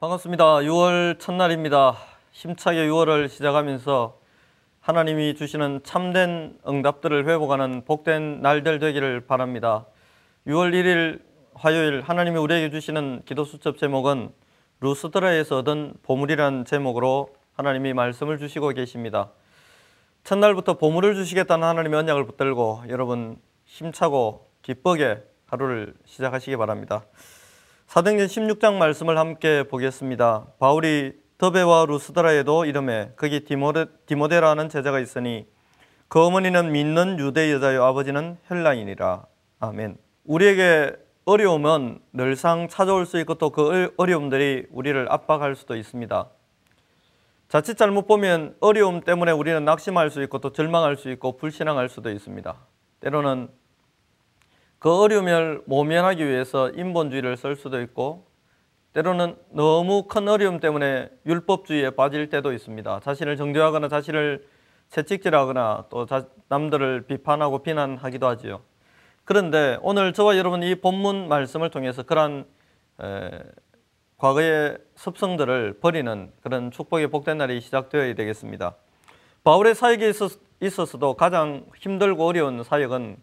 반갑습니다. 6월 첫날입니다. 힘차게 6월을 시작하면서 하나님이 주시는 참된 응답들을 회복하는 복된 날들 되기를 바랍니다. 6월 1일 화요일 하나님이 우리에게 주시는 기도 수첩 제목은 루스드라에서 얻은 보물이란 제목으로 하나님이 말씀을 주시고 계십니다. 첫날부터 보물을 주시겠다는 하나님의 언약을 붙들고 여러분 힘차고 기쁘게 하루를 시작하시기 바랍니다. 사도행전 16장 말씀을 함께 보겠습니다. 바울이 더베와 루스드라에도 이름에 거기 디모데, 디모데라는 제자가 있으니 그 어머니는 믿는 유대 여자요 아버지는 헬라인이라. 아멘. 우리에게 어려움은 늘상 찾아올 수 있고 또 그 어려움들이 우리를 압박할 수도 있습니다. 자칫 잘못 보면 어려움 때문에 우리는 낙심할 수 있고 또 절망할 수 있고 불신앙할 수도 있습니다. 때로는 그 어려움을 모면하기 위해서 인본주의를 쓸 수도 있고 때로는 너무 큰 어려움 때문에 율법주의에 빠질 때도 있습니다. 자신을 정죄하거나 자신을 채찍질하거나 또 남들을 비판하고 비난하기도 하지요. 그런데 오늘 저와 여러분 이 본문 말씀을 통해서 그러한 과거의 습성들을 버리는 그런 축복의 복된 날이 시작되어야 되겠습니다. 바울의 사역에 있어서도 가장 힘들고 어려운 사역은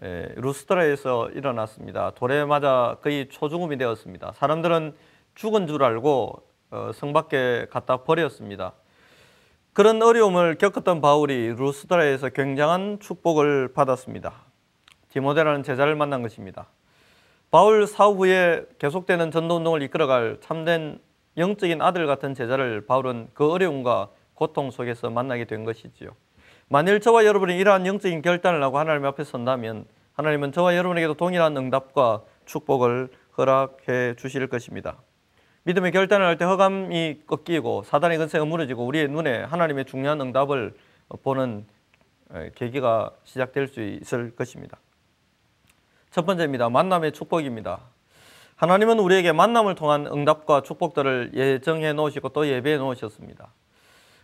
루스트라에서 일어났습니다. 돌에 맞아 거의 초죽음이 되었습니다. 사람들은 죽은 줄 알고 어, 성 밖에 갖다 버렸습니다. 그런 어려움을 겪었던 바울이 루스트라에서 굉장한 축복을 받았습니다. 디모데라는 제자를 만난 것입니다. 바울 사후에 계속되는 전도 운동을 이끌어갈 참된 영적인 아들 같은 제자를 바울은 그 어려움과 고통 속에서 만나게 된 것이지요. 만일 저와 여러분이 이러한 영적인 결단을 하고 하나님 앞에 선다면 하나님은 저와 여러분에게도 동일한 응답과 축복을 허락해 주실 것입니다. 믿음의 결단을 할 때 허감이 꺾이고 사단의 근세가 무너지고 우리의 눈에 하나님의 중요한 응답을 보는 계기가 시작될 수 있을 것입니다. 첫 번째입니다. 만남의 축복입니다. 하나님은 우리에게 만남을 통한 응답과 축복들을 예정해 놓으시고 또 예배해 놓으셨습니다.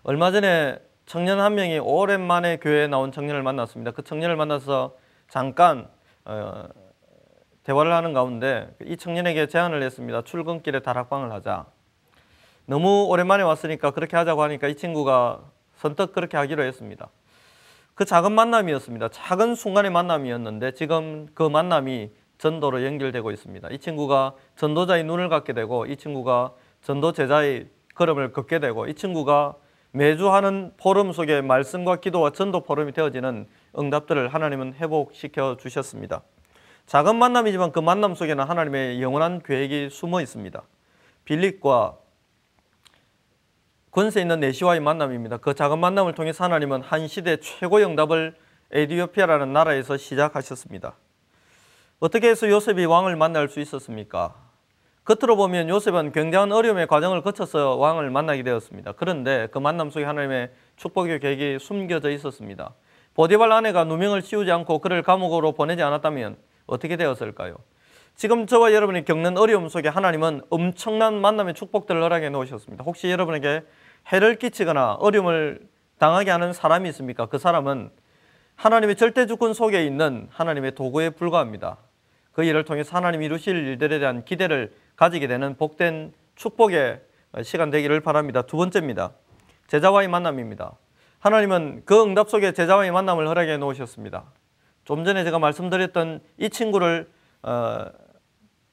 얼마 전에 청년 한 명이 오랜만에 교회에 나온 청년을 만났습니다. 그 청년을 만나서 잠깐 어, 대화를 하는 가운데 이 청년에게 제안을 했습니다. 출근길에 다락방을 하자. 너무 오랜만에 왔으니까 그렇게 하자고 하니까 이 친구가 선뜻 그렇게 하기로 했습니다. 그 작은 만남이었습니다. 작은 순간의 만남이었는데 지금 그 만남이 전도로 연결되고 있습니다. 이 친구가 전도자의 눈을 갖게 되고 이 친구가 전도 제자의 걸음을 걷게 되고 이 친구가 매주 하는 포럼 속에 말씀과 기도와 전도 포럼이 되어지는 응답들을 하나님은 회복시켜 주셨습니다. 작은 만남이지만 그 만남 속에는 하나님의 영원한 계획이 숨어 있습니다. 빌립과 권세 있는 내시와의 만남입니다. 그 작은 만남을 통해서 하나님은 한 시대 최고의 응답을 에디오피아라는 나라에서 시작하셨습니다. 어떻게 해서 요셉이 왕을 만날 수 있었습니까? 겉으로 보면 요셉은 굉장한 어려움의 과정을 거쳐서 왕을 만나게 되었습니다. 그런데 그 만남 속에 하나님의 축복의 계획이 숨겨져 있었습니다. 보디발 아내가 누명을 씌우지 않고 그를 감옥으로 보내지 않았다면 어떻게 되었을까요? 지금 저와 여러분이 겪는 어려움 속에 하나님은 엄청난 만남의 축복들을 허락해 놓으셨습니다. 혹시 여러분에게 해를 끼치거나 어려움을 당하게 하는 사람이 있습니까? 그 사람은 하나님의 절대 주권 속에 있는 하나님의 도구에 불과합니다. 그 일을 통해서 하나님이 이루실 일들에 대한 기대를 가지게 되는 복된 축복의 시간 되기를 바랍니다. 두 번째입니다. 제자와의 만남입니다. 하나님은 그 응답 속에 제자와의 만남을 허락해 놓으셨습니다. 좀 전에 제가 말씀드렸던 이 친구를 어,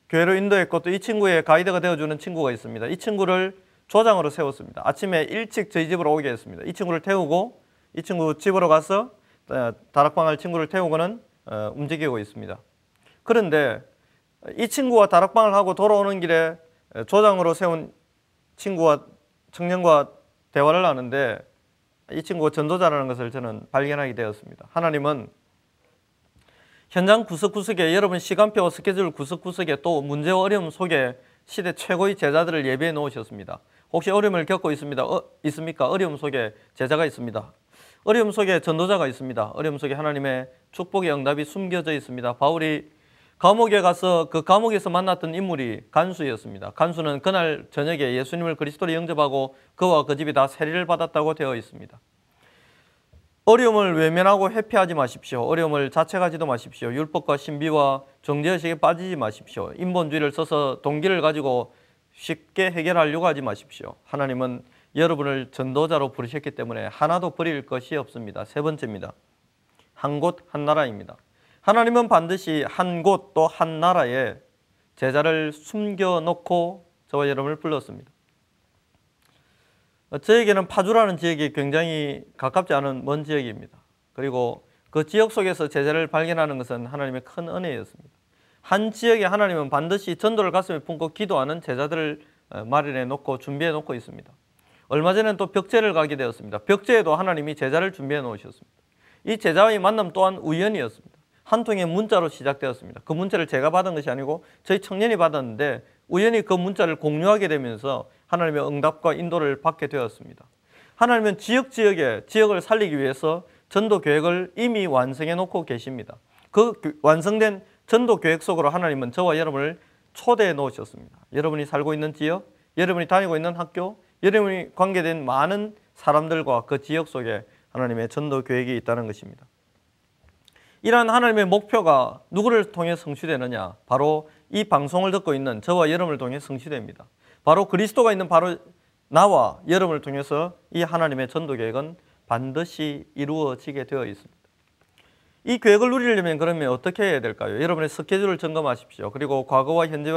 교회로 인도했고 또 이 친구의 가이드가 되어주는 친구가 있습니다. 이 친구를 조장으로 세웠습니다. 아침에 일찍 저희 집으로 오게 했습니다. 이 친구를 태우고 이 친구 집으로 가서 어, 다락방할 친구를 태우고는 어, 움직이고 있습니다. 그런데 이 친구와 다락방을 하고 돌아오는 길에 조장으로 세운 친구와 청년과 대화를 하는데 이 친구가 전도자라는 것을 저는 발견하게 되었습니다. 하나님은 현장 구석구석에 여러분 시간표 스케줄 구석구석에 또 문제와 어려움 속에 시대 최고의 제자들을 예배해 놓으셨습니다. 혹시 어려움을 겪고 있습니다. 어, 있습니까? 어려움 속에 제자가 있습니다. 어려움 속에 전도자가 있습니다. 어려움 속에 하나님의 축복의 응답이 숨겨져 있습니다. 바울이 감옥에 가서 그 감옥에서 만났던 인물이 간수였습니다. 간수는 그날 저녁에 예수님을 그리스도로 영접하고 그와 그 집이 다 세례를 받았다고 되어 있습니다. 어려움을 외면하고 회피하지 마십시오. 어려움을 자책하지도 마십시오. 율법과 신비와 정죄의식에 빠지지 마십시오. 인본주의를 써서 동기를 가지고 쉽게 해결하려고 하지 마십시오. 하나님은 여러분을 전도자로 부르셨기 때문에 하나도 버릴 것이 없습니다. 세 번째입니다. 한 곳 한 나라입니다. 하나님은 반드시 한 곳 또 한 나라에 제자를 숨겨 놓고 저와 여러분을 불렀습니다. 저에게는 파주라는 지역이 굉장히 가깝지 않은 먼 지역입니다. 그리고 그 지역 속에서 제자를 발견하는 것은 하나님의 큰 은혜였습니다. 한 지역에 하나님은 반드시 전도를 가슴에 품고 기도하는 제자들을 어, 마련해 놓고 준비해 놓고 있습니다. 얼마 전에 또 벽제를 가게 되었습니다. 벽제에도 하나님이 제자를 준비해 놓으셨습니다. 이 제자와의 만남 또한 우연이었습니다. 한 통의 문자로 시작되었습니다. 그 문자를 제가 받은 것이 아니고 저희 청년이 받았는데 우연히 그 문자를 공유하게 되면서 하나님의 응답과 인도를 받게 되었습니다. 하나님은 지역 지역에 지역을 살리기 위해서 전도 계획을 이미 완성해 놓고 계십니다. 그 완성된 전도 계획 속으로 하나님은 저와 여러분을 초대해 놓으셨습니다. 여러분이 살고 있는 지역, 여러분이 다니고 있는 학교, 여러분이 관계된 많은 사람들과 그 지역 속에 하나님의 전도 계획이 있다는 것입니다. 이러한 하나님의 목표가 누구를 통해 성취되느냐? 바로 이 방송을 듣고 있는 저와 여러분을 통해 성취됩니다. 바로 그리스도가 있는 바로 나와 여러분을 통해서 이 하나님의 전도 계획은 반드시 이루어지게 되어 있습니다. 이 계획을 누리려면 그러면 어떻게 해야 될까요? 여러분의 스케줄을 점검하십시오. 그리고 과거와 현재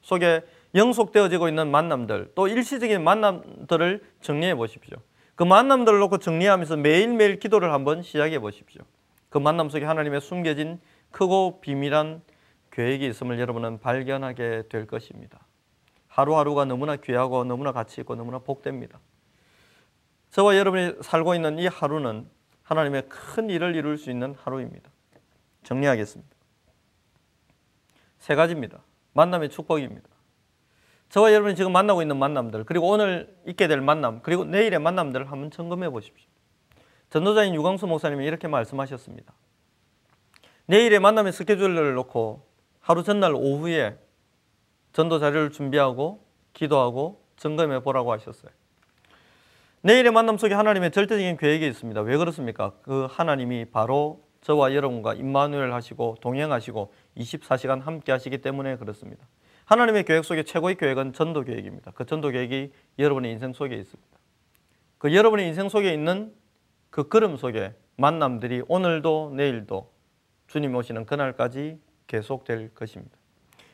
속에 영속되어지고 있는 만남들, 또 일시적인 만남들을 정리해 보십시오. 그 만남들을 놓고 정리하면서 매일매일 기도를 한번 시작해 보십시오. 그 만남 속에 하나님의 숨겨진 크고 비밀한 계획이 있음을 여러분은 발견하게 될 것입니다. 하루하루가 너무나 귀하고 너무나 가치 있고 너무나 복됩니다. 저와 여러분이 살고 있는 이 하루는 하나님의 큰 일을 이룰 수 있는 하루입니다. 정리하겠습니다. 세 가지입니다. 만남의 축복입니다. 저와 여러분이 지금 만나고 있는 만남들, 그리고 오늘 있게 될 만남, 그리고 내일의 만남들을 한번 점검해 보십시오. 전도자인 유광수 목사님이 이렇게 말씀하셨습니다. 내일의 만남의 스케줄을 놓고 하루 전날 오후에 전도 자료를 준비하고 기도하고 점검해 보라고 하셨어요. 내일의 만남 속에 하나님의 절대적인 계획이 있습니다. 왜 그렇습니까? 그 하나님이 바로 저와 여러분과 임마누엘 하시고 동행하시고 24시간 함께 하시기 때문에 그렇습니다. 하나님의 계획 속에 최고의 계획은 전도 계획입니다. 그 전도 계획이 여러분의 인생 속에 있습니다. 그 여러분의 인생 속에 있는 그 걸음 속에 만남들이 오늘도 내일도 주님 오시는 그날까지 계속될 것입니다.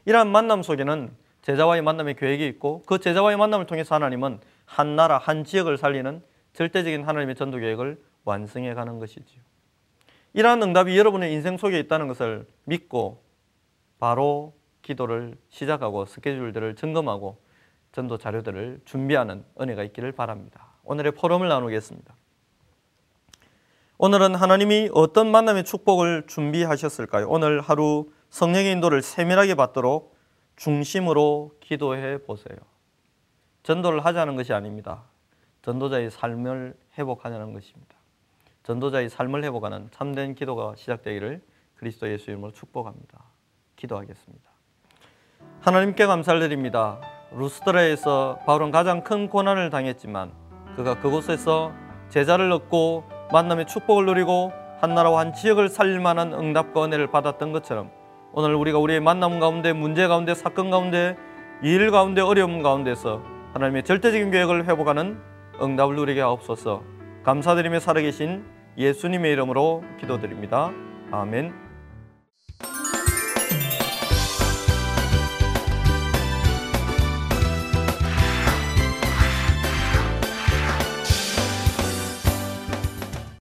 이러한 만남 속에는 제자와의 만남의 계획이 있고 그 제자와의 만남을 통해서 하나님은 한 나라, 한 지역을 살리는 절대적인 하나님의 전도 계획을 완성해 가는 것이지요. 이러한 응답이 여러분의 인생 속에 있다는 것을 믿고 바로 기도를 시작하고 스케줄들을 점검하고 전도 자료들을 준비하는 은혜가 있기를 바랍니다. 오늘의 포럼을 나누겠습니다. 오늘은 하나님이 어떤 만남의 축복을 준비하셨을까요? 오늘 하루 성령의 인도를 세밀하게 받도록 중심으로 기도해 보세요. 전도를 하자는 것이 아닙니다. 전도자의 삶을 회복하자는 것입니다. 전도자의 삶을 회복하는 참된 기도가 시작되기를 그리스도 예수 이름으로 축복합니다. 기도하겠습니다. 하나님께 감사를 드립니다. 루스드라에서 바울은 가장 큰 고난을 당했지만 그가 그곳에서 제자를 얻고 만남의 축복을 누리고 한 나라와 한 지역을 살릴 만한 응답과 은혜를 받았던 것처럼 오늘 우리가 우리의 만남 가운데 문제 가운데 사건 가운데 일 가운데 어려움 가운데서 하나님의 절대적인 계획을 회복하는 응답을 누리게 하옵소서 감사드리며 살아계신 예수님의 이름으로 기도드립니다. 아멘.